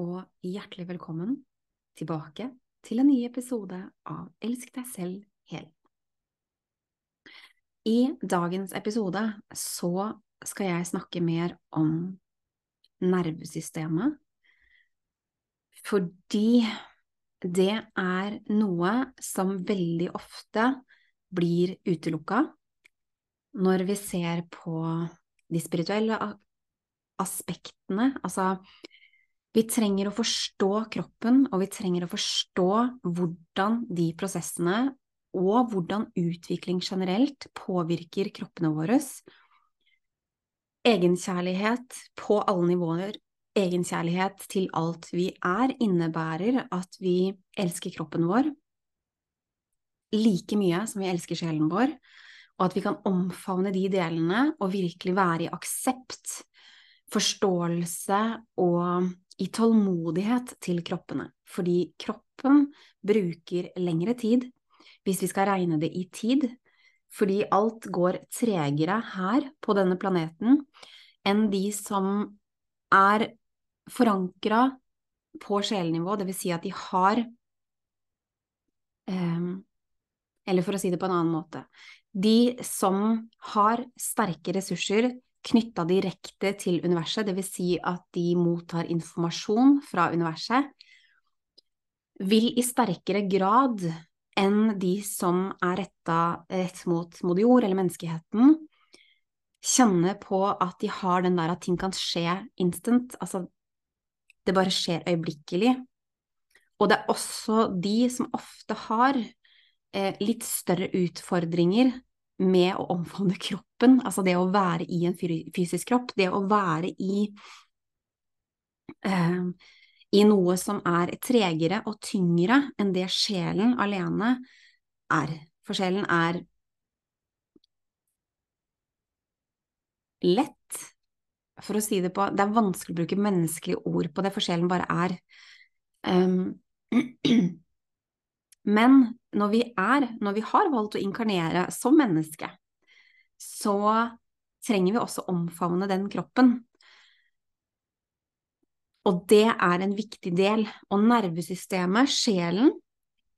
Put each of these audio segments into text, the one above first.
og hjertelig velkommen tilbake til en ny episode av Elsk deg selv hel. I dagens episode så skal jeg snakke mer om nervesystemet, fordi det er noe som veldig ofte blir utelukka når vi ser på de spirituelle aspektene. Altså, vi trenger å forstå kroppen, og vi trenger å forstå hvordan de prosessene og hvordan utvikling generelt påvirker kroppene våre. Egenkjærlighet på alle nivåer, egenkjærlighet til alt vi er, innebærer at vi elsker kroppen vår like mye som vi elsker sjelen vår, og at vi kan omfavne de delene og virkelig være i aksept forståelse og i tålmodighet til kroppene, fordi kroppen bruker lengre tid hvis vi skal regne det i tid, fordi alt går tregere her på denne planeten enn de som er forankra på sjelenivå, vil si at de har eh, Eller for å si det på en annen måte De som har sterke ressurser knytta direkte til universet, dvs. Si at de mottar informasjon fra universet, vil i sterkere grad enn de som er retta rett mot moder jord eller menneskeheten, kjenne på at de har den der at ting kan skje instant, altså det bare skjer øyeblikkelig. Og det er også de som ofte har eh, litt større utfordringer med å omfavne kroppen, altså det å være i en fysisk kropp, det å være i eh, i noe som er tregere og tyngre enn det sjelen alene er. For sjelen er lett, for å si det på Det er vanskelig å bruke menneskelige ord på det, for sjelen bare er. Um, Men når vi er, når vi har valgt å inkarnere som menneske, så trenger vi også omfavne den kroppen. Og det er en viktig del. Og nervesystemet, sjelen,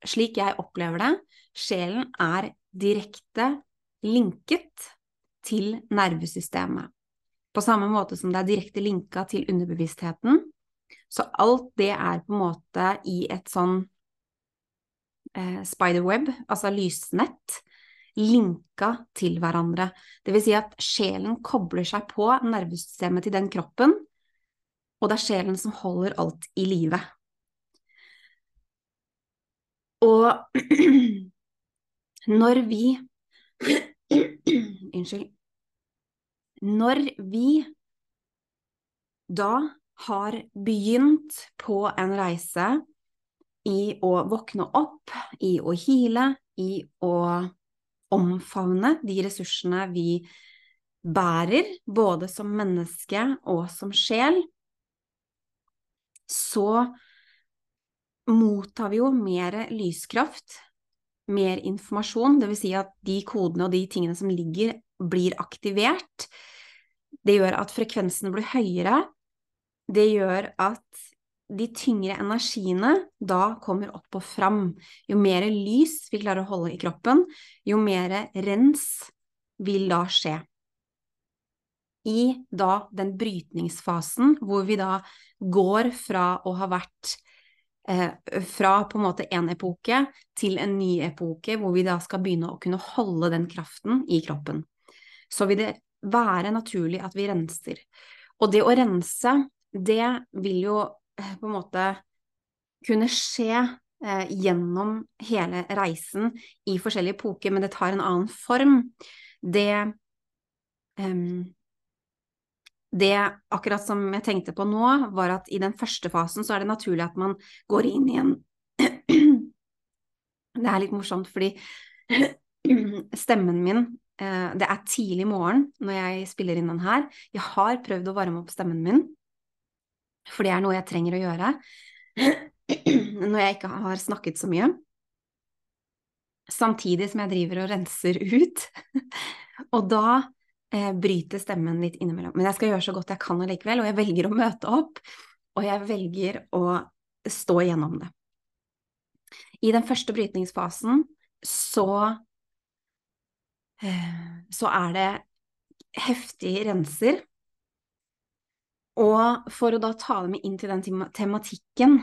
slik jeg opplever det, sjelen er direkte linket til nervesystemet. På samme måte som det er direkte linka til underbevisstheten. Så alt det er på en måte i et sånn eh, spiderweb, altså lysnett, linka til hverandre. Det vil si at sjelen kobler seg på nervesystemet til den kroppen, og det er sjelen som holder alt i live. Og når vi Unnskyld. Når vi da har begynt på en reise i å våkne opp, i å hile, i å omfavne de ressursene vi bærer, både som menneske og som sjel, så mottar vi jo mer lyskraft, mer informasjon, vil si at de kodene og de tingene som ligger, blir aktivert. Det gjør at frekvensene blir høyere. Det gjør at de tyngre energiene da kommer opp og fram. Jo mer lys vi klarer å holde i kroppen, jo mer rens vil da skje. I da den brytningsfasen hvor vi da går fra å ha vært eh, fra på en måte en epoke til en ny epoke, hvor vi da skal begynne å kunne holde den kraften i kroppen. Så vil det være naturlig at vi renser. Og det å rense, det vil jo på en måte kunne skje eh, gjennom hele reisen i forskjellige epoker, men det tar en annen form. Det um, det, akkurat som jeg tenkte på nå, var at i den første fasen så er det naturlig at man går inn i en Det er litt morsomt fordi stemmen min eh, Det er tidlig morgen når jeg spiller inn den her. Jeg har prøvd å varme opp stemmen min, for det er noe jeg trenger å gjøre når jeg ikke har snakket så mye. Samtidig som jeg driver og renser ut. og da eh, bryter stemmen litt innimellom. Men jeg skal gjøre så godt jeg kan allikevel, og jeg velger å møte opp. Og jeg velger å stå igjennom det. I den første brytningsfasen så eh, så er det heftig renser. Og for å da ta dem inn til den tematikken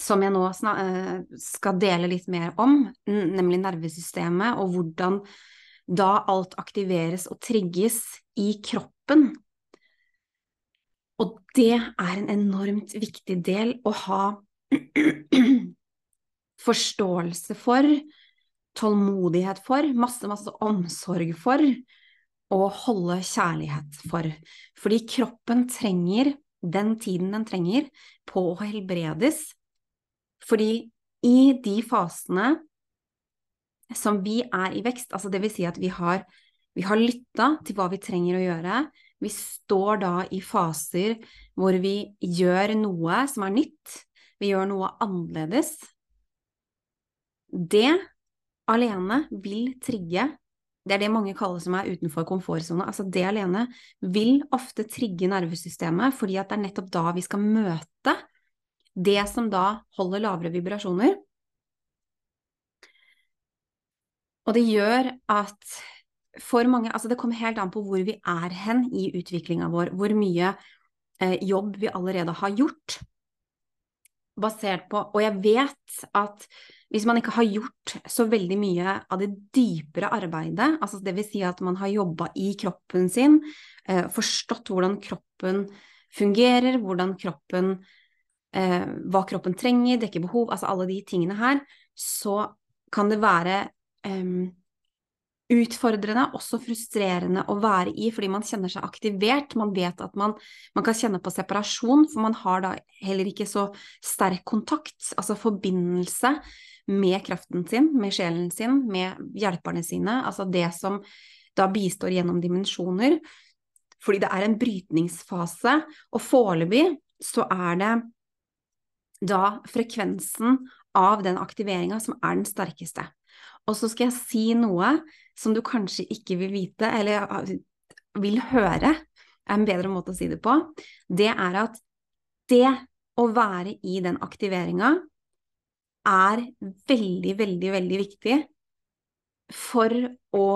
som jeg nå eh, skal dele litt mer om, nemlig nervesystemet, og hvordan da alt aktiveres og trigges i kroppen. Og det er en enormt viktig del å ha forståelse for, tålmodighet for, masse, masse omsorg for, og holde kjærlighet for. Fordi kroppen trenger den tiden den trenger på å helbredes fordi i de fasene som vi er i vekst, altså det vil si at vi har, vi har lytta til hva vi trenger å gjøre, vi står da i faser hvor vi gjør noe som er nytt, vi gjør noe annerledes. Det alene vil trigge det er det mange kaller som er utenfor komfortsone. Altså det alene vil ofte trigge nervesystemet, fordi at det er nettopp da vi skal møte det som da holder lavere vibrasjoner. Og det gjør at for mange Altså det kommer helt an på hvor vi er hen i utviklinga vår, hvor mye eh, jobb vi allerede har gjort. Basert på Og jeg vet at hvis man ikke har gjort så veldig mye av det dypere arbeidet, altså vil si at man har jobba i kroppen sin, eh, forstått hvordan kroppen fungerer, hvordan kroppen eh, hva kroppen trenger, dekker behov, altså alle de tingene her, så kan det være eh, utfordrende, også frustrerende å være i, fordi man kjenner seg aktivert. Man vet at man, man, kan kjenne på separasjon, for man har da heller ikke så sterk kontakt, altså forbindelse med kraften sin, med sjelen sin, med hjelperne sine, altså det som da bistår gjennom dimensjoner. Fordi det er en brytningsfase, og foreløpig så er det da frekvensen av den aktiveringa som er den sterkeste. Og så skal jeg si noe som du kanskje ikke vil vite, eller vil høre, er en bedre måte å si det på. Det er at det å være i den aktiveringa er veldig, veldig, veldig viktig for å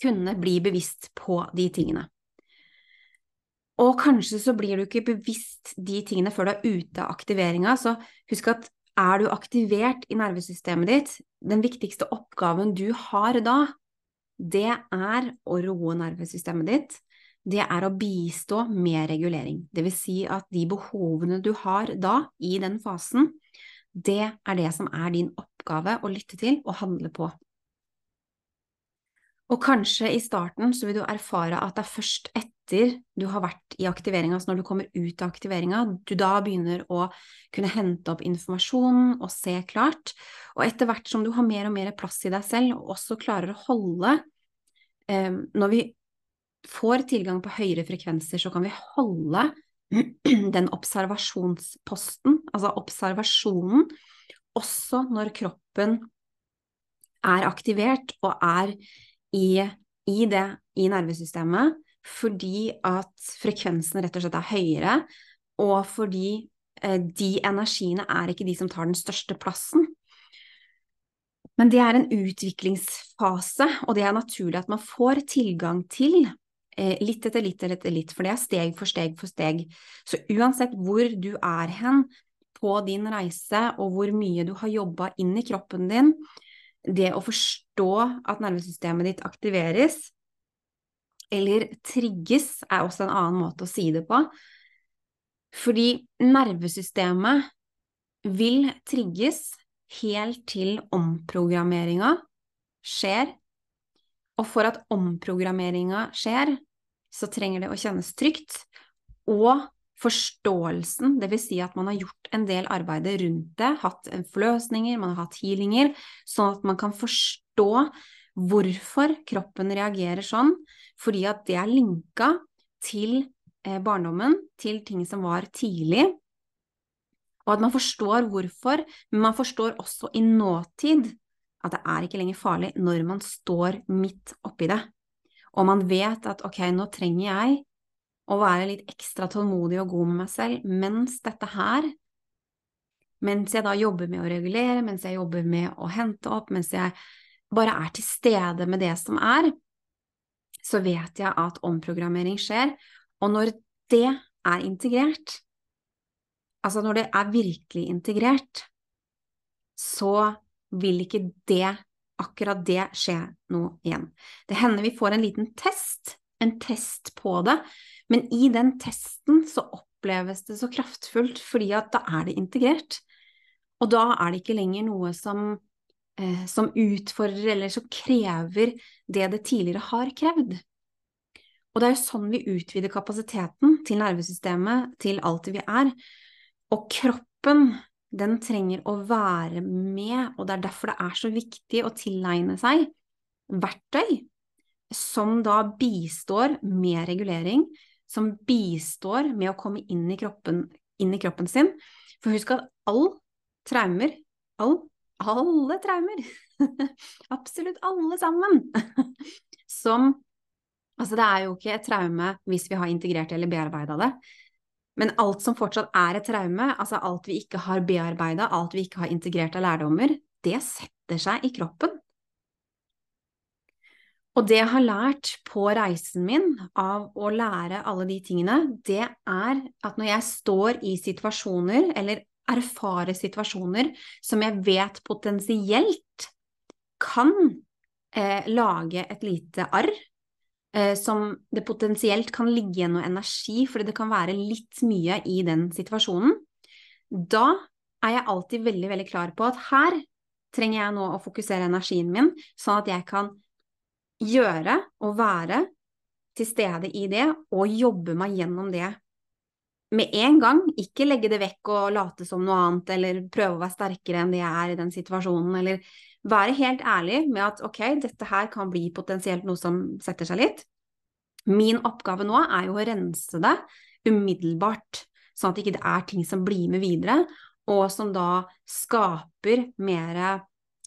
kunne bli bevisst på de tingene. Og kanskje så blir du ikke bevisst de tingene før du er ute av aktiveringa, så husk at er du aktivert i nervesystemet ditt, den viktigste oppgaven du har da, det er å roe nervesystemet ditt. Det er å bistå med regulering. Det vil si at de behovene du har da, i den fasen, det er det som er din oppgave å lytte til og handle på. Og kanskje i starten så vil du erfare at det er først etter du har vært i aktiveringa, altså når du kommer ut av aktiveringa, du da begynner å kunne hente opp informasjon og se klart. Og etter hvert som du har mer og mer plass i deg selv, og også klarer å holde eh, Når vi får tilgang på høyere frekvenser, så kan vi holde den observasjonsposten, altså observasjonen, også når kroppen er aktivert og er i, i det i nervesystemet fordi at frekvensen rett og slett er høyere, og fordi eh, de energiene er ikke de som tar den største plassen. Men det er en utviklingsfase, og det er naturlig at man får tilgang til eh, litt etter litt etter litt, for det er steg for steg for steg. Så uansett hvor du er hen på din reise, og hvor mye du har jobba inn i kroppen din, det å forstå at nervesystemet ditt aktiveres, eller trigges, er også en annen måte å si det på. Fordi nervesystemet vil trigges helt til omprogrammeringa skjer. Og for at omprogrammeringa skjer, så trenger det å kjennes trygt. Og forståelsen, dvs. Si at man har gjort en del arbeid rundt det, hatt forløsninger, man har hatt healinger, sånn at man kan forstå hvorfor kroppen reagerer sånn, fordi at det er linka til eh, barndommen, til ting som var tidlig, og at man forstår hvorfor, men man forstår også i nåtid at det er ikke lenger farlig når man står midt oppi det. Og man vet at ok, nå trenger jeg å være litt ekstra tålmodig og god med meg selv mens dette her Mens jeg da jobber med å regulere, mens jeg jobber med å hente opp, mens jeg bare er til stede med det som er, så vet jeg at omprogrammering skjer. Og når det er integrert, altså når det er virkelig integrert, så vil ikke det, akkurat det, skje noe igjen. Det hender vi får en liten test, en test på det, men i den testen så oppleves det så kraftfullt, fordi at da er det integrert. Og da er det ikke lenger noe som, eh, som utfordrer eller som krever det det tidligere har krevd. Og det er jo sånn vi utvider kapasiteten til nervesystemet, til alt det vi er. Og kroppen, den trenger å være med, og det er derfor det er så viktig å tilegne seg verktøy som da bistår med regulering, som bistår med å komme inn i kroppen, inn i kroppen sin. For husk at all traumer, all, alle traumer, absolutt alle sammen, som Altså, det er jo ikke et traume hvis vi har integrert eller bearbeida det. Men alt som fortsatt er et traume, altså alt vi ikke har bearbeida, alt vi ikke har integrert av lærdommer, det setter seg i kroppen. Og det jeg har lært på reisen min av å lære alle de tingene, det er at når jeg står i situasjoner, eller erfarer situasjoner som jeg vet potensielt kan eh, lage et lite arr, eh, som det potensielt kan ligge igjen noe energi, fordi det kan være litt mye i den situasjonen, da er jeg alltid veldig, veldig klar på at her trenger jeg nå å fokusere energien min, sånn at jeg kan gjøre og være til stede i det og jobbe meg gjennom det med en gang. Ikke legge det vekk og late som noe annet eller prøve å være sterkere enn det jeg er i den situasjonen, eller være helt ærlig med at ok, dette her kan bli potensielt noe som setter seg litt. Min oppgave nå er jo å rense det umiddelbart, sånn at det ikke er ting som blir med videre, og som da skaper mer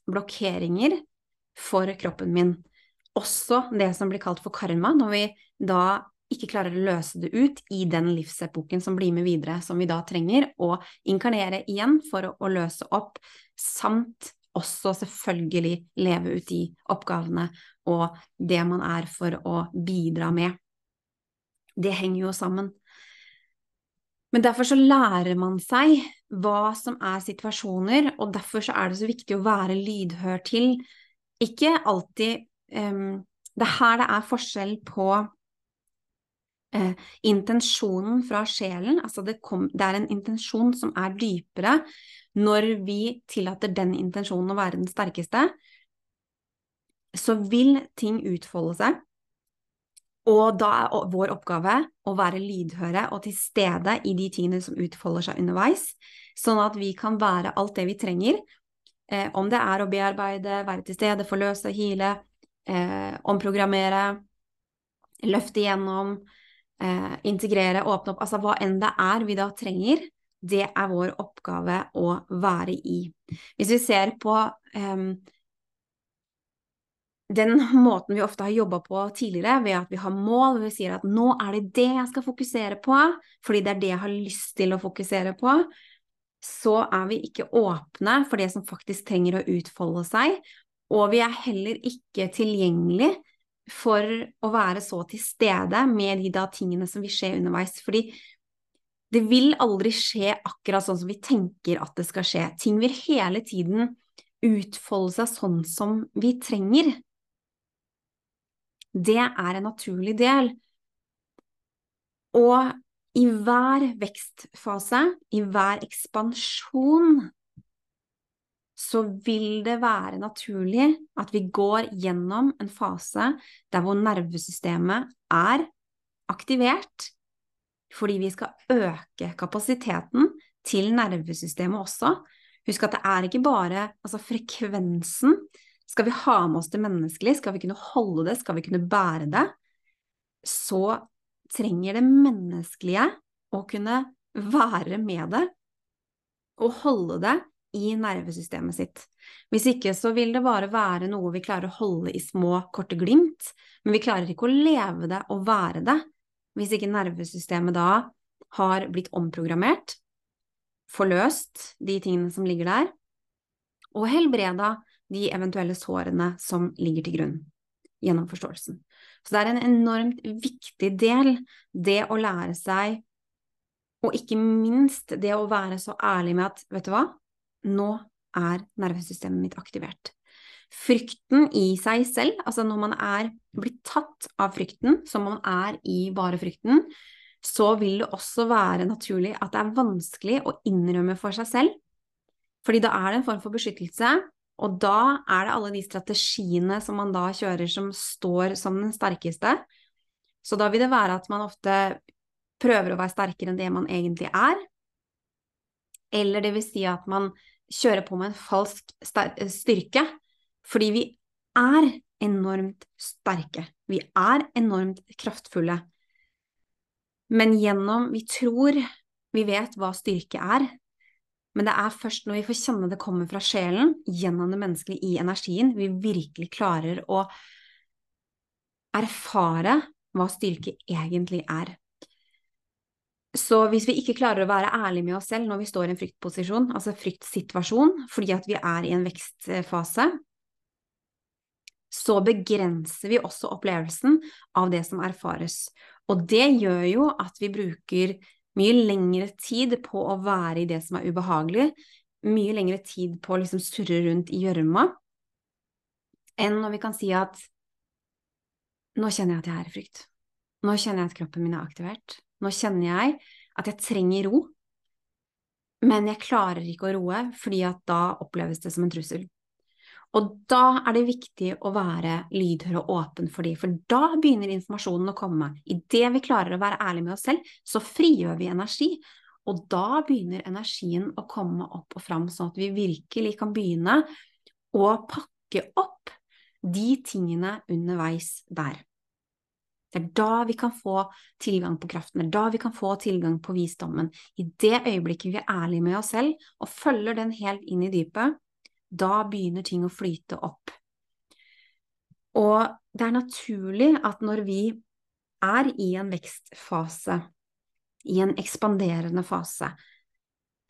blokkeringer for kroppen min også det som blir kalt for karma, når vi da ikke klarer å løse det ut i den livsepoken som blir med videre, som vi da trenger å inkarnere igjen for å, løse opp, samt også selvfølgelig leve ut de oppgavene og det man er for å bidra med. Det henger jo sammen. Men derfor så lærer man seg hva som er situasjoner, og derfor så er det så viktig å være lydhør til ikke alltid um, det er her det er forskjell på uh, intensjonen fra sjelen, altså det, kom, det, er en intensjon som er dypere når vi tillater den intensjonen å være den sterkeste, så vil ting utfolde seg. Og da er vår oppgave å være lydhøre og til stede i de tingene som utfolder seg underveis, sånn at vi kan være alt det vi trenger, eh, om det er å bearbeide, være til stede, forløse, hile, eh, omprogrammere, løfte igjennom, eh, integrere, åpne opp Altså hva enn det er vi da trenger, det er vår oppgave å være i. Hvis vi ser på eh, den måten vi ofte har jobba på tidligere, ved at vi har mål, vi sier at nå er det det jeg skal fokusere på, fordi det er det jeg har lyst til å fokusere på, så er vi ikke åpne for det som faktisk trenger å utfolde seg, og vi er heller ikke tilgjengelig for å være så til stede med de da tingene som vil skje underveis. Fordi det vil aldri skje akkurat sånn som vi tenker at det skal skje. Ting vil hele tiden utfolde seg sånn som vi trenger. Det er en naturlig del. Og i hver vekstfase, i hver ekspansjon, så vil det være naturlig at vi går gjennom en fase der hvor nervesystemet er aktivert fordi vi skal øke kapasiteten til nervesystemet også. Husk at det er ikke bare altså frekvensen. Skal vi ha med oss det menneskelige, skal vi kunne holde det, skal vi kunne bære det, så trenger det menneskelige å kunne være med det og holde det i nervesystemet sitt. Hvis ikke så vil det bare være noe vi klarer å holde i små, korte glimt, men vi klarer ikke å leve det og være det hvis ikke nervesystemet da har blitt omprogrammert, forløst de tingene som ligger der, og helbreda de eventuelle sårene som ligger til grunn gjennom forståelsen. Så det er en enormt viktig del, det å lære seg, og ikke minst det å være så ærlig med at, vet du hva, nå er nervesystemet mitt aktivert. Frykten i seg selv, altså når man er blitt tatt av frykten, som man er i bare frykten, så vil det også være naturlig at det er vanskelig å innrømme for seg selv, fordi da er det en form for beskyttelse, og da er det alle de strategiene som man da kjører som står som den sterkeste. Så da vil det være at man ofte prøver å være sterkere enn det man egentlig er, eller det vil si at man kjøre på med en falsk styrke, fordi vi er enormt sterke. Vi er enormt kraftfulle. Men gjennom Vi tror vi vet hva styrke er, men det er først når vi får kjenne det kommer fra sjelen, gjennom det menneskelige i energien, vi virkelig klarer å erfare hva styrke egentlig er. Så hvis vi ikke klarer å være ærlige med oss selv når vi står i en fryktposisjon, altså fryktsituasjon, fordi at vi er i en vekstfase, så begrenser vi også opplevelsen av det som erfares. Og det gjør jo at vi bruker mye lengre tid på å være i det som er ubehagelig, mye lengre tid på å liksom surre rundt i gjørma, enn når vi kan si at nå kjenner jeg at jeg er i frykt. Nå kjenner jeg at kroppen min er aktivert. Nå kjenner jeg at jeg trenger ro, men jeg klarer ikke å roe, fordi at da oppleves det som en trussel. Og da er det viktig å være lydhør og åpen for dem, for da begynner informasjonen å komme. Idet vi klarer å være ærlige med oss selv, så frigjør vi energi, og da begynner energien å komme opp og fram, sånn at vi virkelig kan begynne å pakke opp de tingene underveis der. Det er da vi kan få tilgang på kraften, det er da vi kan få tilgang på visdommen. I det øyeblikket vi er ærlige med oss selv og følger den helt inn i dypet, da begynner ting å flyte opp. Og det er naturlig at når vi er i en vekstfase, i en ekspanderende fase,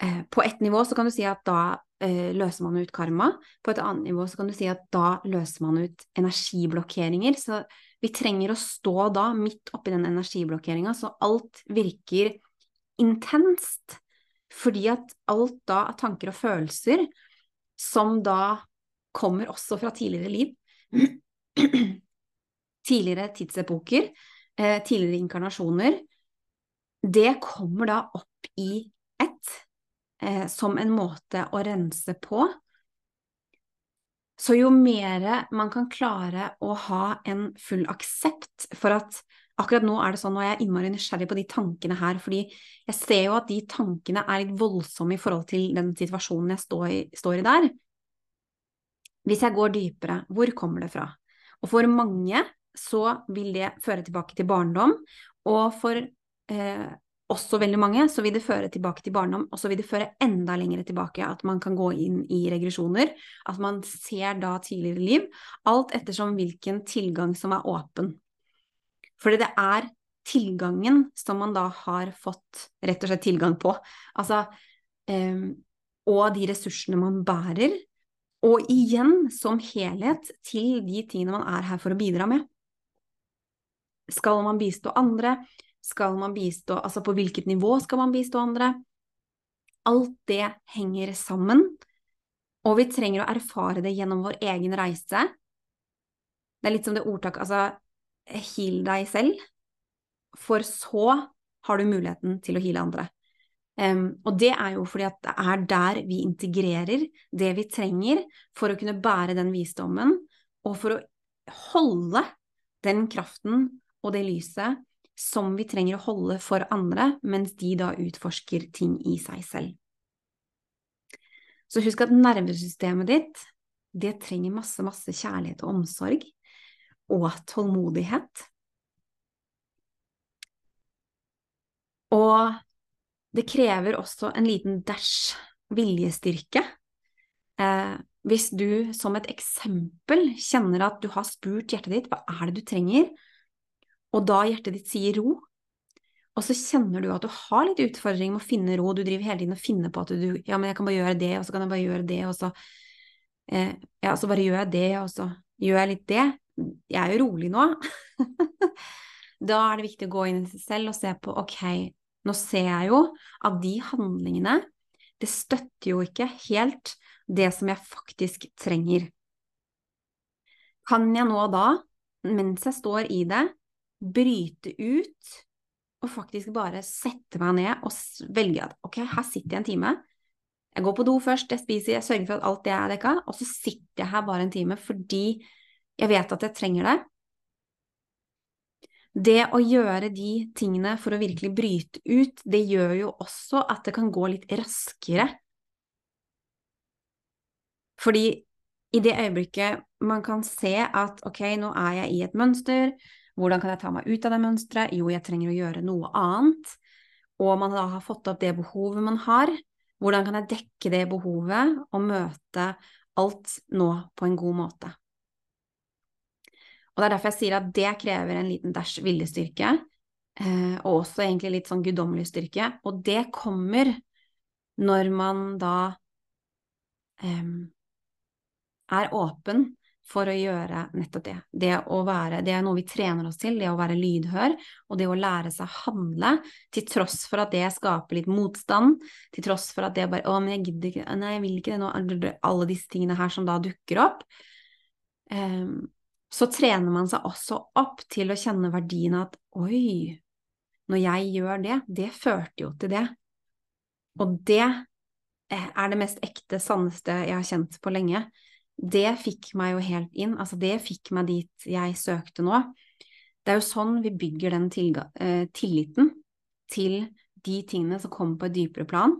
eh, på ett nivå så kan du si at da eh, løser man ut karma, på et annet nivå så kan du si at da løser man ut energiblokkeringer. Så vi trenger å stå da midt oppi den energiblokkeringa, så alt virker intenst. Fordi at alt da av tanker og følelser, som da kommer også fra tidligere liv, tidligere tidsepoker, eh, tidligere inkarnasjoner, det kommer da opp i ett eh, som en måte å rense på så jo mer man kan klare å ha en full aksept for at akkurat nå er det sånn, og jeg er innmari nysgjerrig på de tankene her, fordi jeg ser jo at de tankene er litt voldsomme i forhold til den situasjonen jeg står i, står i der. Hvis jeg går dypere, hvor kommer det fra? Og for mange så vil det føre tilbake til barndom, og for eh, også veldig mange, så vil det føre tilbake til barndom, og så vil det føre enda lenger tilbake, at man kan gå inn i regresjoner, at man ser da tidligere liv, alt ettersom hvilken tilgang som er åpen. Fordi det er tilgangen som man da har fått rett og slett tilgang på, altså eh, og de ressursene man bærer, og igjen som helhet til de tingene man er her for å bidra med. Skal man bistå andre? Skal man bistå, altså på hvilket nivå skal man bistå andre? Alt det henger sammen, og vi trenger å erfare det gjennom vår egen reise. Det er litt som det ordtaket, altså heal deg selv, for så har du muligheten til å heale andre. Um, og det er jo fordi at det er der vi integrerer det vi trenger for å kunne bære den visdommen, og for å holde den kraften og det lyset som vi trenger å holde for andre, mens de da utforsker ting i seg selv. Så husk at nervesystemet ditt, det trenger masse, masse kjærlighet og omsorg, og tålmodighet. Og det krever også en liten dash viljestyrke. Eh, hvis du som et eksempel kjenner at du har spurt hjertet ditt hva er det du trenger, og da hjertet ditt sier ro, og så kjenner du at du har litt utfordring med å finne ro, du driver hele tiden og finner på at du ja, men jeg kan bare gjøre det, og så kan jeg bare gjøre det, og så eh, ja, så bare gjør jeg det, og så gjør jeg litt det. Jeg er jo rolig nå. da er det viktig å gå inn i seg selv og se på ok, nå ser jeg jo at de handlingene, det støtter jo ikke helt det som jeg faktisk trenger. Kan jeg nå da, mens jeg står i det, bryte ut og faktisk bare sette meg ned og velge at ok, her sitter jeg en time. Jeg går på do først, jeg spiser, jeg sørger for at alt det er dekka, og så sitter jeg her bare en time fordi jeg vet at jeg trenger det, det å gjøre de tingene for å virkelig bryte ut, det gjør jo også at det kan gå litt raskere. Fordi i det øyeblikket man kan se at ok, nå er jeg i et mønster, hvordan kan jeg ta meg ut av det mønsteret? Jo, jeg trenger å gjøre noe annet. Og man da har fått opp det behovet man har. Hvordan kan jeg dekke det behovet og møte alt nå på en god måte? Og det er derfor jeg sier at det krever en liten dash viljestyrke, eh, og også egentlig litt sånn guddommelig styrke. Og det kommer når man da um, er åpen for å gjøre nettopp det. Det, være, det er noe vi trener oss til, det å være lydhør, og det å lære seg handle, til tross for at det skaper litt motstand, til tross for at det bare 'Å, men jeg gidder ikke Nei, jeg vil ikke det nå.' Alle disse tingene her som da dukker opp. Um, så trener man seg også opp til å kjenne verdien av at oi, når jeg gjør det, det førte jo til det. Og det eh, er det mest ekte, sanneste jeg har kjent på lenge. Det fikk meg jo helt inn, altså det fikk meg dit jeg søkte nå. Det er jo sånn vi bygger den eh, tilliten til de tingene som kommer på et dypere plan,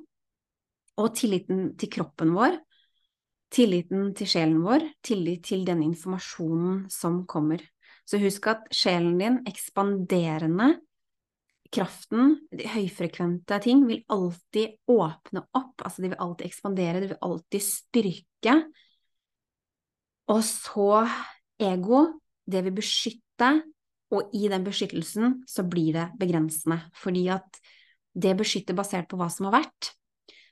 og tilliten til kroppen vår, tilliten til sjelen vår, tillit til den informasjonen som kommer. Så husk at sjelen din, ekspanderende, kraften, de høyfrekvente ting, vil alltid åpne opp, altså de vil alltid ekspandere, de vil alltid styrke. Og så ego, det vil beskytte, og i den beskyttelsen så blir det begrensende, fordi at det beskytter basert på hva som har vært,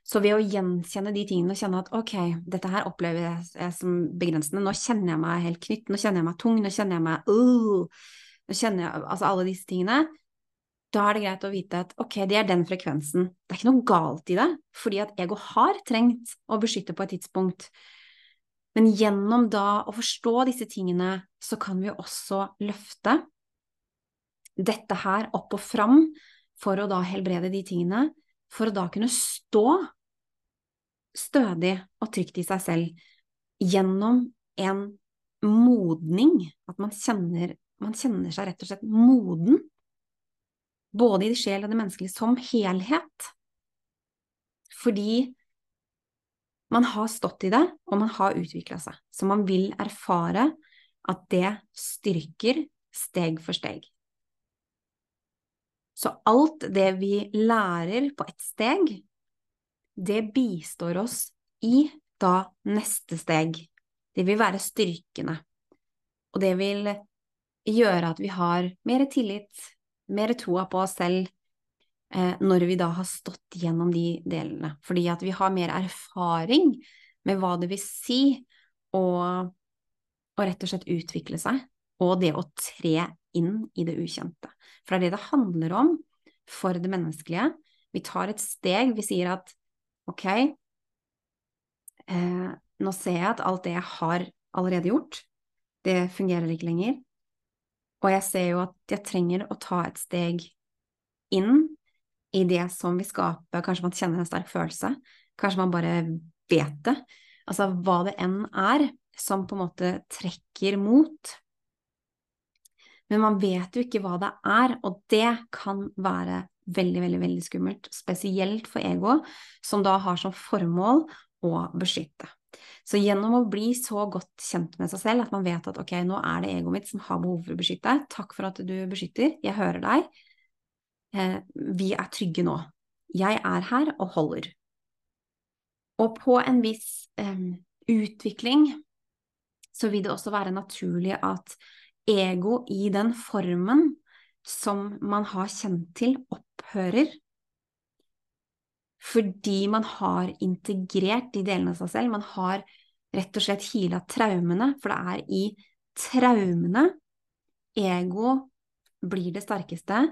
så ved å gjenkjenne de tingene og kjenne at ok, dette her opplever jeg som begrensende, nå kjenner jeg meg helt knytt, nå kjenner jeg meg tung, nå kjenner jeg meg uh, nå kjenner jeg altså alle disse tingene, da er det greit å vite at ok, det er den frekvensen. Det er ikke noe galt i det, fordi at ego har trengt å beskytte på et tidspunkt. Men gjennom da å forstå disse tingene, så kan vi også løfte dette her opp og fram for å da helbrede de tingene for å da kunne stå stødig og trygt i seg selv gjennom en modning, at man kjenner, man kjenner seg rett og slett moden, både i sjel og det menneskelige, som helhet. Fordi man har stått i det, og man har utvikla seg. Så man vil erfare at det styrker steg for steg. Så alt det vi lærer på ett steg, det bistår oss i da neste steg. Det vil være styrkende. Og det vil gjøre at vi har mer tillit, mer troa på oss selv, når vi da har stått gjennom de delene. Fordi at vi har mer erfaring med hva det vil si å, å rett og slett utvikle seg, og det å tre inn i det ukjente. For det er det det handler om for det menneskelige. Vi tar et steg, vi sier at ok, eh, nå ser jeg at alt det jeg har allerede gjort, det fungerer ikke lenger. Og jeg ser jo at jeg trenger å ta et steg inn i det som vil skape Kanskje man kjenner en sterk følelse, kanskje man bare vet det. Altså hva det enn er som på en måte trekker mot men man vet jo ikke hva det er, og det kan være veldig, veldig, veldig skummelt, spesielt for ego, som da har som formål å beskytte. Så gjennom å bli så godt kjent med seg selv at man vet at ok, nå er det egoet mitt som har behov for å beskytte deg, takk for at du beskytter, jeg hører deg, vi er trygge nå. Jeg er her og holder. Og på en viss eh, utvikling så vil det også være naturlig at ego i den formen som man har kjent til, opphører. Fordi man har integrert de delene av seg selv. Man har rett og slett hila traumene, for det er i traumene ego blir det sterkeste,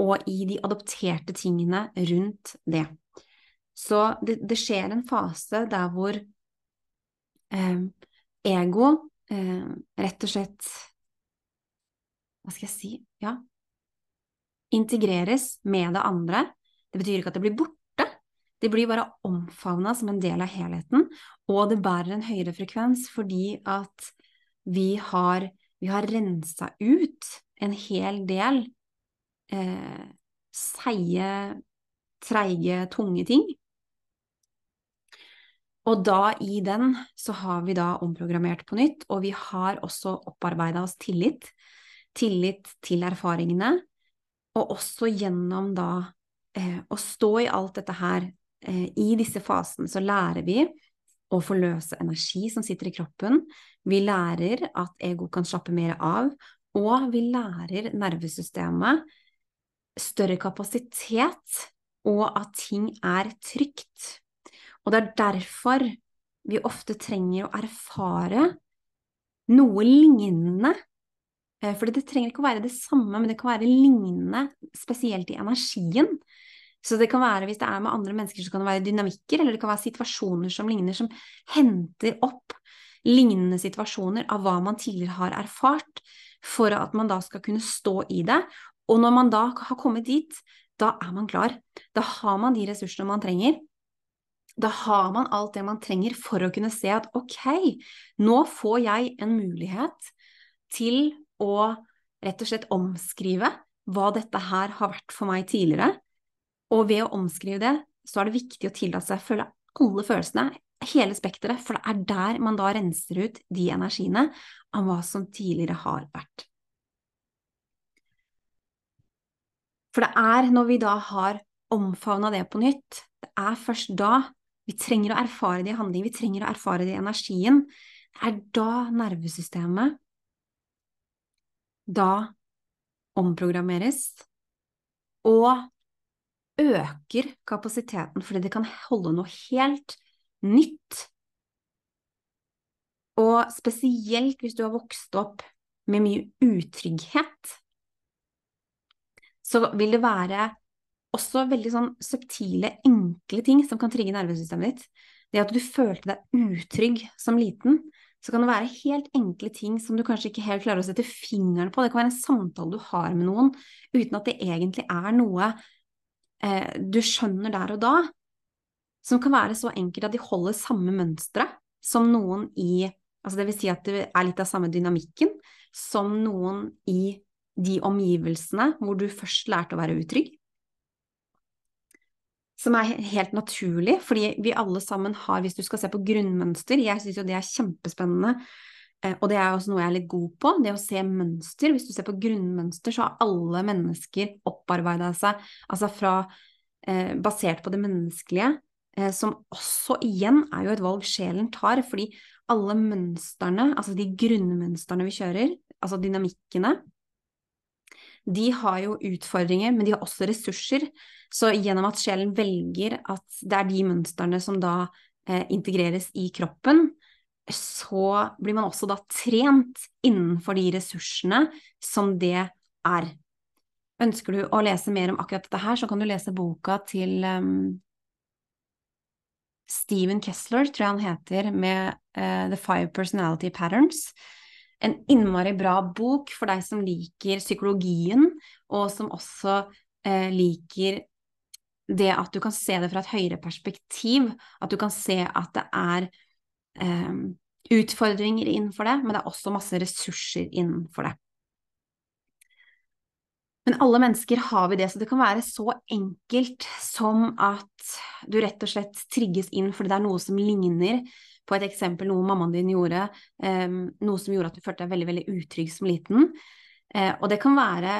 og i de adopterte tingene rundt det. Så det, det skjer en fase der hvor eh, ego eh, rett og slett Hva skal jeg si? Ja, integreres med det andre. Det betyr ikke at det blir borte, det blir bare omfavna som en del av helheten, og det bærer en høyere frekvens fordi at vi har, vi har rensa ut en hel del eh, seige, treige, tunge ting. Og da i den så har vi da omprogrammert på nytt, og vi har også opparbeida oss tillit. Tillit til erfaringene, og også gjennom da eh, å stå i alt dette her, eh, i disse fasene, så lærer vi å forløse energi som sitter i kroppen. Vi lærer at ego kan slappe mer av, og vi lærer nervesystemet større kapasitet, og at ting er trygt. Og det er derfor vi ofte trenger å erfare noe lignende Eh, for det trenger ikke å være det samme, men det kan være lignende, spesielt i energien. Så det kan være, hvis det er med andre mennesker, så kan det være dynamikker, eller det kan være situasjoner som ligner, som henter opp lignende situasjoner av hva man tidligere har erfart, for at man da skal kunne stå i det. Og når man da har kommet dit, da er man klar. Da har man de ressursene man trenger. Da har man alt det man trenger for å kunne se at ok, nå får jeg en mulighet til å rett og slett omskrive hva dette her har vært for meg tidligere. Og ved å omskrive det, så er det viktig å tillate seg å føle alle følelsene, hele spekteret, for det er der man da renser ut de energiene av hva som tidligere har vært. For det er når vi da har omfavna det på nytt, det er først da vi trenger å erfare det i handling, vi trenger å erfare det i energien, det er da nervesystemet da omprogrammeres og øker kapasiteten fordi det kan holde noe helt nytt. Og spesielt hvis du har vokst opp med mye utrygghet, så vil det være også veldig sånn subtile, enkle ting som kan trigge nervesystemet ditt. Det at du følte deg utrygg som liten, så kan det være helt enkle ting som du kanskje ikke helt klarer å sette fingeren på. Det kan være en samtale du har med noen uten at det egentlig er noe eh, du skjønner der og da, som kan være så enkelt at de holder samme mønstre som noen i Altså det vil si at det er litt av samme dynamikken som noen i de omgivelsene hvor du først lærte å være utrygg som er helt naturlig, fordi vi alle sammen har, hvis du skal se på grunnmønster, jeg syns jo det er kjempespennende, eh, og det er også noe jeg er litt god på, det å se mønster. Hvis du ser på grunnmønster, så har alle mennesker opparbeida seg, altså fra eh, basert på det menneskelige, eh, som også igjen er jo et valg sjelen tar, fordi alle mønstrene, altså de grunnmønstrene vi kjører, altså dynamikkene, de har jo utfordringer, men de har også ressurser. Så gjennom at sjelen velger at det er de mønstrene som da eh, integreres i kroppen, så blir man også da trent innenfor de ressursene som det er. Ønsker du å lese mer om akkurat dette her, så kan du lese boka til um, Steven Kessler, tror jeg han heter, med uh, The Five Personality Patterns en innmari bra bok for deg som liker psykologien, og som også eh, liker det at du kan se det fra et høyere perspektiv, at du kan se at det er eh, utfordringer innenfor det, men det er også masse ressurser innenfor det. Men alle mennesker har vi det, så det kan være så enkelt som at du rett og slett trigges inn fordi det er noe som ligner på et eksempel noe mammaen din gjorde, um, noe som gjorde at du følte deg veldig, veldig utrygg som liten. Uh, og det kan være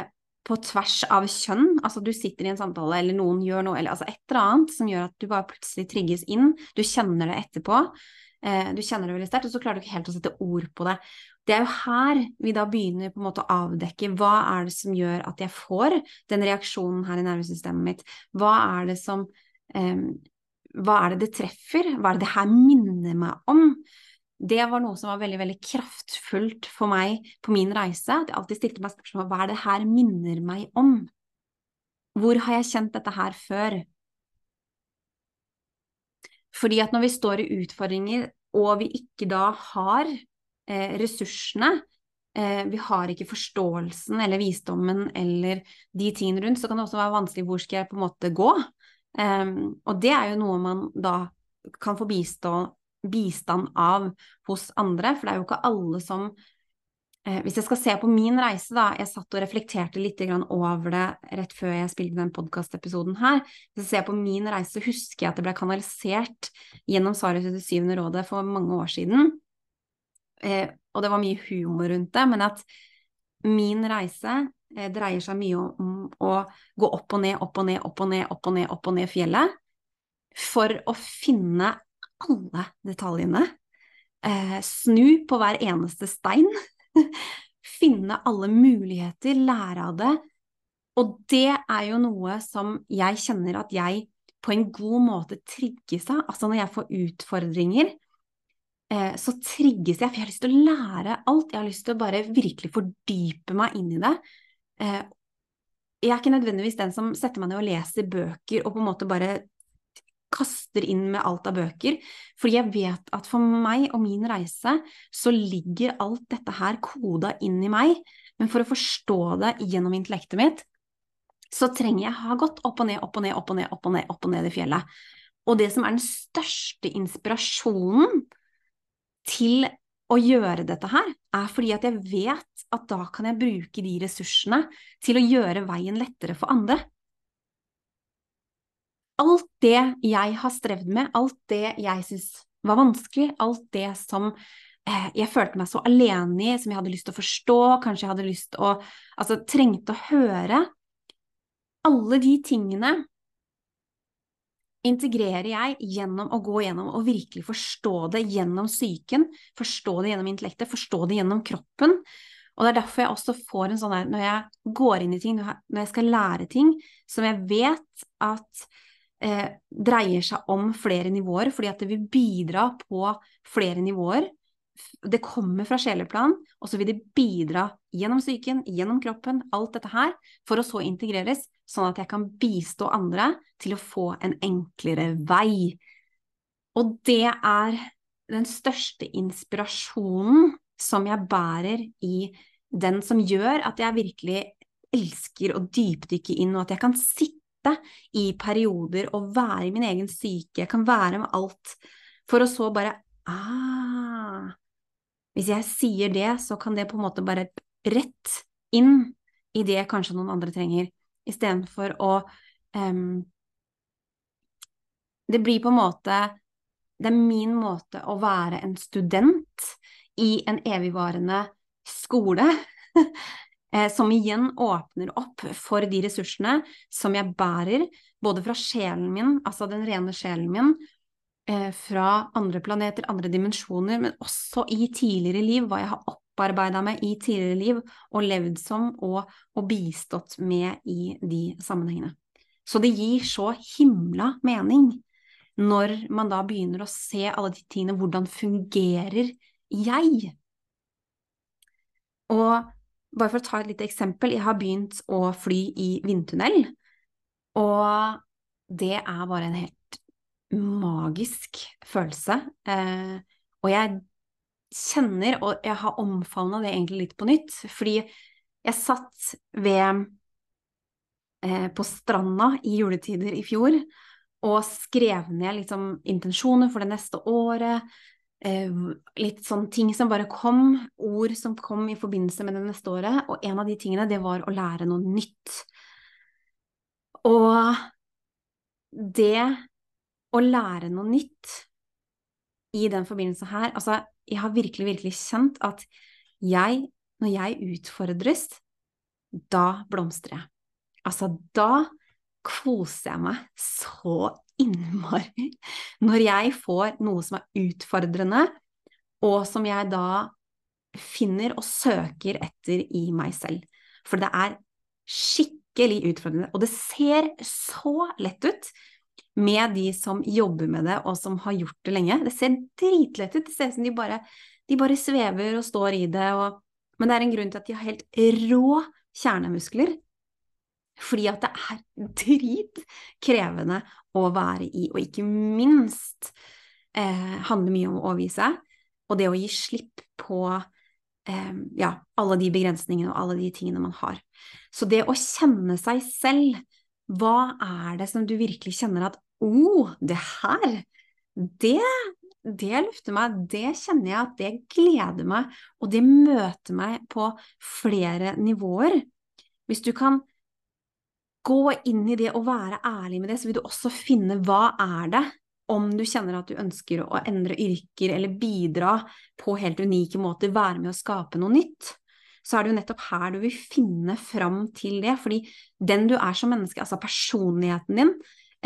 på tvers av kjønn, altså du sitter i en samtale eller noen gjør noe, eller altså et eller annet som gjør at du bare plutselig trigges inn, du kjenner det etterpå, uh, du kjenner det veldig sterkt, og så klarer du ikke helt å sette ord på det. Det er jo her vi da begynner på en måte å avdekke hva er det som gjør at jeg får den reaksjonen her i nervesystemet mitt, hva er det som um, Hva er det det treffer, hva er det det her minner meg om? Det var noe som var veldig veldig kraftfullt for meg på min reise. At jeg alltid stilte meg spørsmål hva er det her minner meg om? Hvor har jeg kjent dette her før? Fordi at når vi står i utfordringer, og vi ikke da har eh, ressursene, eh, vi har ikke forståelsen eller visdommen eller de tingene rundt, så kan det også være vanskelig hvor skal jeg på en måte gå? Um, og det er jo noe man da kan få bistå, bistand av hos andre, for det er jo ikke alle som eh, Hvis jeg skal se på min reise, da, jeg satt og reflekterte litt over det rett før jeg spilte den podkastepisoden her. Hvis jeg ser på min reise, så husker jeg at det ble kanalisert gjennom Sarius i det syvende rådet for mange år siden eh, og det var mye humor rundt det, men at min reise dreier seg mye om, om, å gå opp og ned, opp og ned, opp og ned, opp og ned, opp og ned fjellet, for å finne alle detaljene. Eh, snu på hver eneste stein. finne alle muligheter, lære av det. Og det er jo noe som jeg kjenner at jeg på en god måte trigges av. Altså når jeg får utfordringer, Eh, så trigges jeg, for jeg har lyst til å lære alt. Jeg har lyst til å bare virkelig fordype meg inn i det. Eh, jeg er ikke nødvendigvis den som setter meg ned og leser bøker og på en måte bare kaster inn med alt av bøker, fordi jeg vet at for meg og min reise så ligger alt dette her koda inn i meg, men for å forstå det gjennom intellektet mitt, så trenger jeg ha gått opp og ned, opp og ned, opp og ned, opp og ned, opp og ned i fjellet. Og det som er den største inspirasjonen til å gjøre dette her, er fordi at jeg vet at da kan jeg bruke de ressursene til å gjøre veien lettere for andre. Alt det jeg har strevd med, alt det jeg syns var vanskelig, alt det som eh, jeg følte meg så alene i, som jeg hadde lyst til å forstå, kanskje jeg hadde lyst til å Altså trengte å høre Alle de tingene integrerer jeg gjennom å gå gjennom og virkelig forstå det gjennom psyken, forstå det gjennom intellektet, forstå det gjennom kroppen. Og det er derfor jeg også får en sånn der, når jeg går inn i ting, når jeg skal lære ting som jeg vet at eh, dreier seg om flere nivåer, fordi at det vil bidra på flere nivåer, det kommer fra sjeleplan, og så vil det bidra gjennom psyken, gjennom kroppen, alt dette her, for å så integreres, sånn at jeg kan bistå andre til å få en enklere vei. Og det er den største inspirasjonen som jeg bærer i den som gjør at jeg virkelig elsker å dypdykke inn, og at jeg kan sitte i perioder og være i min egen syke, jeg kan være med alt, for å så bare Ah, hvis jeg sier det, så kan det på en måte bare rett inn i det kanskje noen andre trenger, istedenfor å um, Det blir på en måte Det er min måte å være en student i en evigvarende skole, eh, som igjen åpner opp for de ressursene som jeg bærer, både fra sjelen min, altså den rene sjelen min, fra andre planeter, andre dimensjoner, men også i tidligere liv, hva jeg har opparbeida meg i tidligere liv og levd som og, og, bistått med i de sammenhengene. Så det gir så himla mening når man da begynner å se alle de tingene, hvordan fungerer jeg? Og bare for å ta et lite eksempel, jeg har begynt å fly i vindtunnel, og det er bare en helt magisk følelse. Eh, og jeg kjenner, og jeg har omfavna det egentlig litt på nytt, fordi jeg satt ved eh, på stranda i juletider i fjor og skrev ned liksom intensjoner for det neste året. eh, litt sånn ting som bare kom, ord som kom i forbindelse med det neste året, og en av de tingene, det var å lære noe nytt. Og det å lære noe nytt i den forbindelse her, altså, jeg har virkelig, virkelig kjent at jeg, når jeg utfordres, da blomstrer jeg. Altså, da koser jeg meg så innmari når jeg får noe som er utfordrende, og som jeg da finner og søker etter i meg selv. For det er skikkelig utfordrende, og det ser så lett ut med de som jobber med det, og som har gjort det lenge. Det ser dritlett ut, det ser ut som de bare, de bare svever og står i det, og, men det er en grunn til at de har helt rå kjernemuskler fordi at det er dritkrevende å være i, og ikke minst eh, handler mye om å overgi og det å gi slipp på eh, ja, alle de begrensningene og alle de tingene man har. Så det å kjenne seg selv, hva er det som du virkelig kjenner at å, oh, det her, det, det lufter meg, det kjenner jeg at det gleder meg, og det møter meg på flere nivåer. Hvis du kan gå inn i det og være ærlig med det, så vil du også finne hva er det om du kjenner at du ønsker å endre yrker eller bidra på helt unike måter, være med å skape noe nytt, så er det jo nettopp her du vil finne fram til det. Fordi den du er som menneske, altså personligheten din,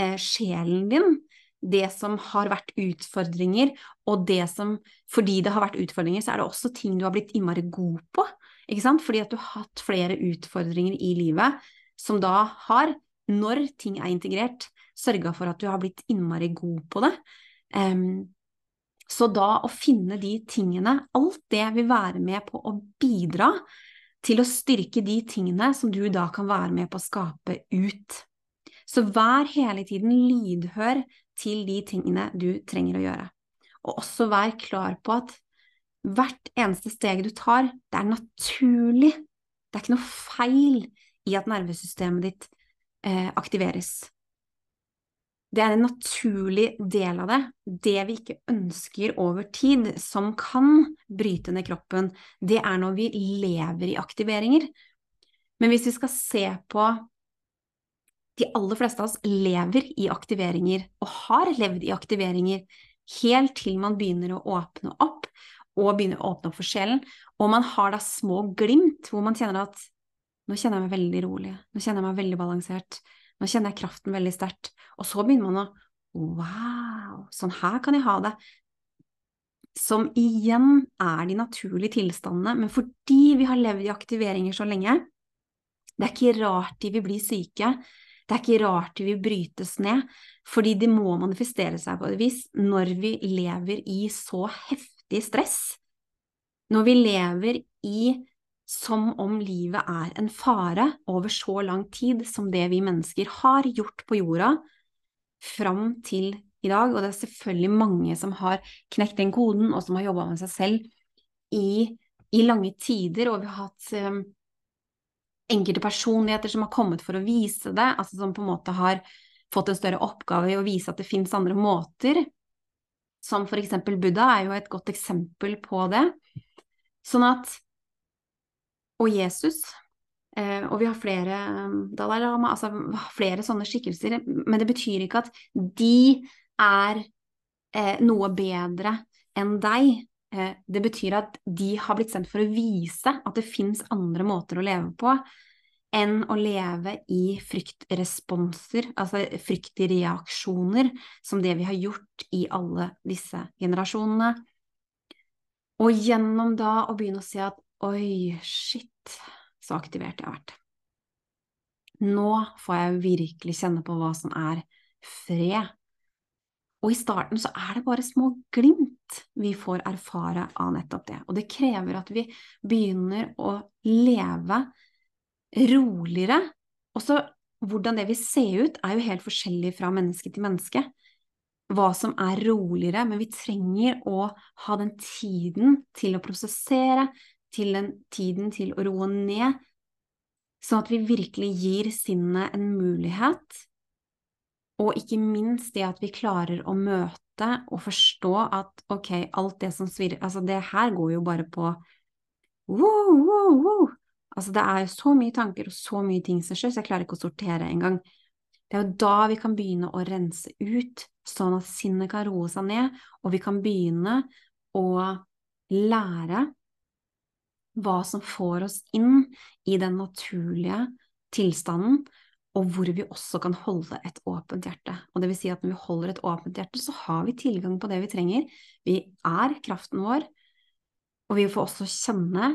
eh, sjelen din, det som har vært utfordringer, og det som Fordi det har vært utfordringer, så er det også ting du har blitt innmari god på. Ikke sant? Fordi at du har hatt flere utfordringer i livet som da har, når ting er integrert, sørga for at du har blitt innmari god på det. Um, så da å finne de tingene, alt det vil være med på å bidra til å styrke de tingene som du da kan være med på å skape ut. Så vær hele tiden lydhør til de tingene du trenger å gjøre. Og også vær klar på at hvert eneste steg du tar, det er naturlig. Det er ikke noe feil i at nervesystemet ditt eh, aktiveres. Det er en naturlig del av det. Det vi ikke ønsker over tid, som kan bryte ned kroppen, det er når vi lever i aktiveringer. Men hvis vi skal se på De aller fleste av oss lever i aktiveringer, og har levd i aktiveringer, helt til man begynner å åpne opp, og begynner å åpne opp for sjelen, og man har da små glimt hvor man kjenner at nå kjenner jeg meg veldig rolig, nå kjenner jeg meg veldig balansert, nå kjenner jeg kraften veldig sterkt. Og så begynner man å Wow, sånn her kan jeg ha det. Som igjen er de naturlige tilstandene, men fordi vi har levd i aktiveringer så lenge, det er ikke rart de vil bli syke. Det er ikke rart de vil brytes ned, fordi de må manifestere seg på et vis når vi lever i så heftig stress. Når vi lever i som om livet er en fare over så lang tid som det vi mennesker har gjort på jorda fram til i dag. Og det er selvfølgelig mange som har knekt den koden, og som har jobba med seg selv i, i, lange tider. Og vi har hatt um, enkelte personligheter som har kommet for å vise det, altså som på en måte har fått en større oppgave i å vise at det fins andre måter. Som for eksempel Buddha er jo et godt eksempel på det. Sånn at og Jesus. Eh, og vi har flere um, Dalai Lama, altså flere sånne skikkelser. Men det betyr ikke at de er eh, noe bedre enn deg. Eh, det betyr at de har blitt sendt for å vise at det fins andre måter å leve på enn å leve i fryktresponser, altså fryktreaksjoner, som det vi har gjort i alle disse generasjonene. Og gjennom da å begynne å si at Oi, shit, så aktivert jeg har vært. Nå får jeg virkelig kjenne på hva som er fred. Og i starten så er det bare små glimt vi får erfare av nettopp det. Og det krever at vi begynner å leve roligere. Og så hvordan det vil se ut, er jo helt forskjellig fra menneske til menneske. Hva som er roligere, men vi trenger å ha den tiden til å prosessere, til den tiden til å roe ned, sånn at vi virkelig gir sinnet en mulighet Og ikke minst det at vi klarer å møte og forstå at ok, alt det som svirrer Altså, det her går jo bare på wow, wow, wow. Altså, det er jo så mye tanker og så mye ting som skjer, så jeg klarer ikke å sortere engang. Det er jo da vi kan begynne å rense ut, sånn at sinnet kan roe seg ned, og vi kan begynne å lære hva som får oss inn i den naturlige tilstanden, og hvor vi også kan holde et åpent hjerte. Og det vil si at når vi holder et åpent hjerte, så har vi tilgang på det vi trenger. Vi er kraften vår, og vi får også kjenne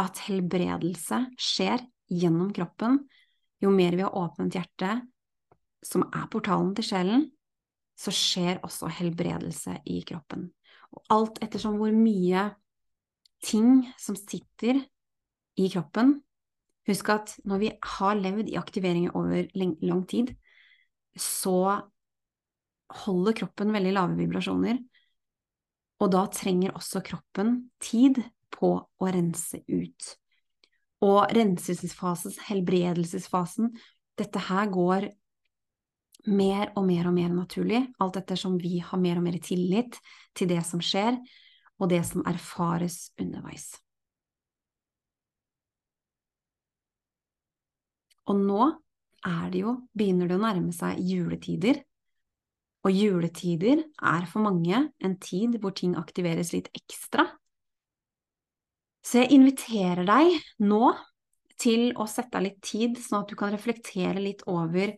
at helbredelse skjer gjennom kroppen. Jo mer vi har åpent hjerte, som er portalen til sjelen, så skjer også helbredelse i kroppen. Og alt ettersom hvor mye ting som sitter i kroppen, Husk at når vi har levd i aktiveringer over lang tid, så holder kroppen veldig lave vibrasjoner, og da trenger også kroppen tid på å rense ut. Og renselsesfasen, helbredelsesfasen, dette her går mer og mer og mer naturlig, alt ettersom vi har mer og mer tillit til det som skjer, og det som erfares underveis. Og nå er det jo, begynner det å nærme seg juletider. Og juletider er for mange en tid hvor ting aktiveres litt ekstra. Så jeg inviterer deg nå til å sette av litt tid, sånn at du kan reflektere litt over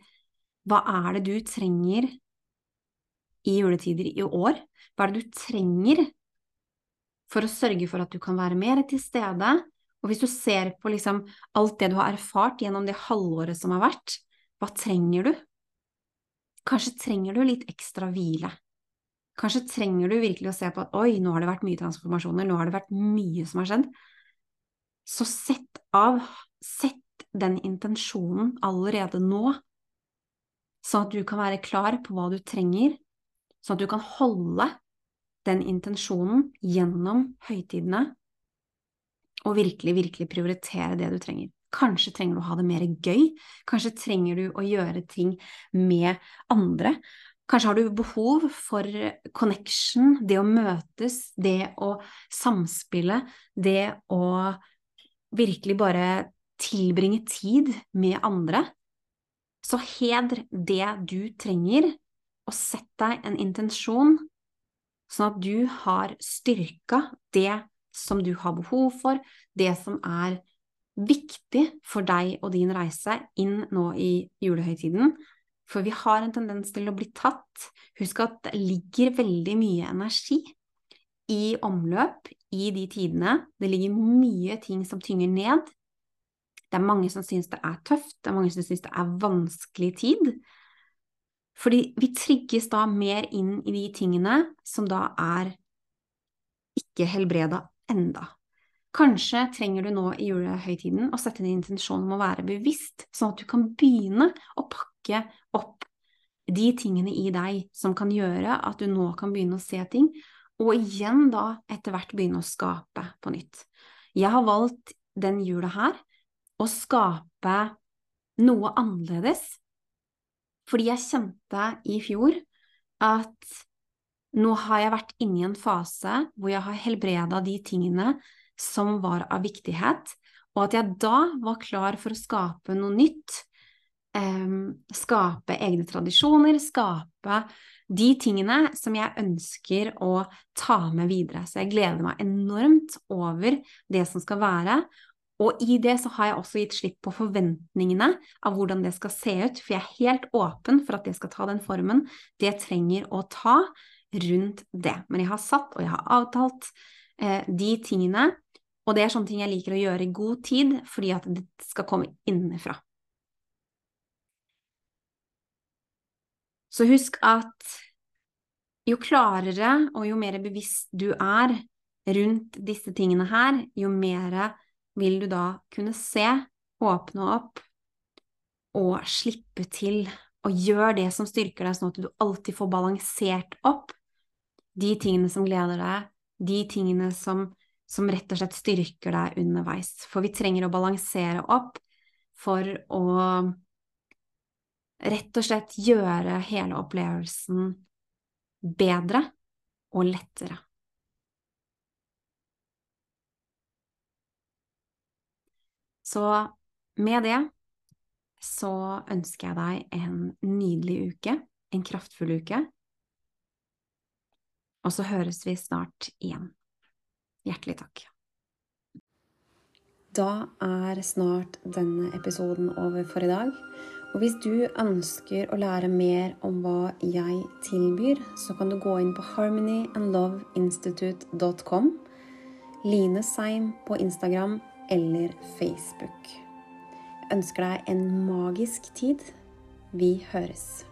hva er det du trenger i juletider i år? Hva er det du trenger for å sørge for at du kan være mer til stede, og hvis du ser på liksom alt det du har erfart gjennom det halvåret som har vært, hva trenger du? Kanskje trenger du litt ekstra hvile. Kanskje trenger du virkelig å se på at oi, nå har det vært mye transformasjoner, nå har det vært mye som har skjedd. Så sett av, sett den intensjonen allerede nå, sånn at du kan være klar på hva du trenger, sånn at du kan holde den intensjonen gjennom høytidene og virkelig, virkelig prioritere det du trenger. Kanskje trenger du å ha det mer gøy, kanskje trenger du å gjøre ting med andre. Kanskje har du behov for connection, det å møtes, det å samspille, det å virkelig bare tilbringe tid med andre. Så hedr det du trenger, og sett deg en intensjon, sånn at du har styrka det som du har behov for, det som er viktig for deg og din reise inn nå i julehøytiden. For vi har en tendens til å bli tatt. Husk at det ligger veldig mye energi i omløp i de tidene. Det ligger mye ting som tynger ned. Det er mange som syns det er tøft, det er mange som syns det er vanskelig tid. Fordi vi trigges da mer inn i de tingene som da er ikke helbreda enda. Kanskje trenger du nå i julehøytiden å sette din intensjon om å være bevisst, sånn at du kan begynne å pakke opp de tingene i deg som kan gjøre at du nå kan begynne å se ting, og igjen da etter hvert begynne å skape på nytt. Jeg har valgt den jula her å skape noe annerledes, fordi jeg kjente i fjor at nå har jeg vært inne i en fase hvor jeg har helbreda de tingene som var av viktighet, og at jeg da var klar for å skape noe nytt. Um, skape egne tradisjoner, skape de tingene som jeg ønsker å ta med videre. Så jeg gleder meg enormt over det som skal være. Og i det så har jeg også gitt slipp på forventningene av hvordan det skal se ut, for jeg er helt åpen for at det skal ta den formen det trenger å ta rundt det. Men jeg har satt og jeg har avtalt eh, de tingene, og det er sånne ting jeg liker å gjøre i god tid, fordi at det skal komme innenfra. Så husk at jo klarere og jo mer bevisst du er rundt disse tingene her, jo mer vil du da kunne se, åpne opp og slippe til og gjør det som styrker deg, sånn at du alltid får balansert opp de tingene som gleder deg, de tingene som, som rett og slett styrker deg underveis. For vi trenger å balansere opp for å rett og slett gjøre hele opplevelsen bedre og lettere. Så med det så ønsker jeg deg en nydelig uke, en kraftfull uke, og så høres vi snart igjen. Hjertelig takk. Da er snart denne episoden over for i dag. Og hvis du ønsker å lære mer om hva jeg tilbyr, så kan du gå inn på harmonyandloveinstitute.com, Line Seim på Instagram eller Facebook. Jeg ønsker deg en magisk tid. Vi høres.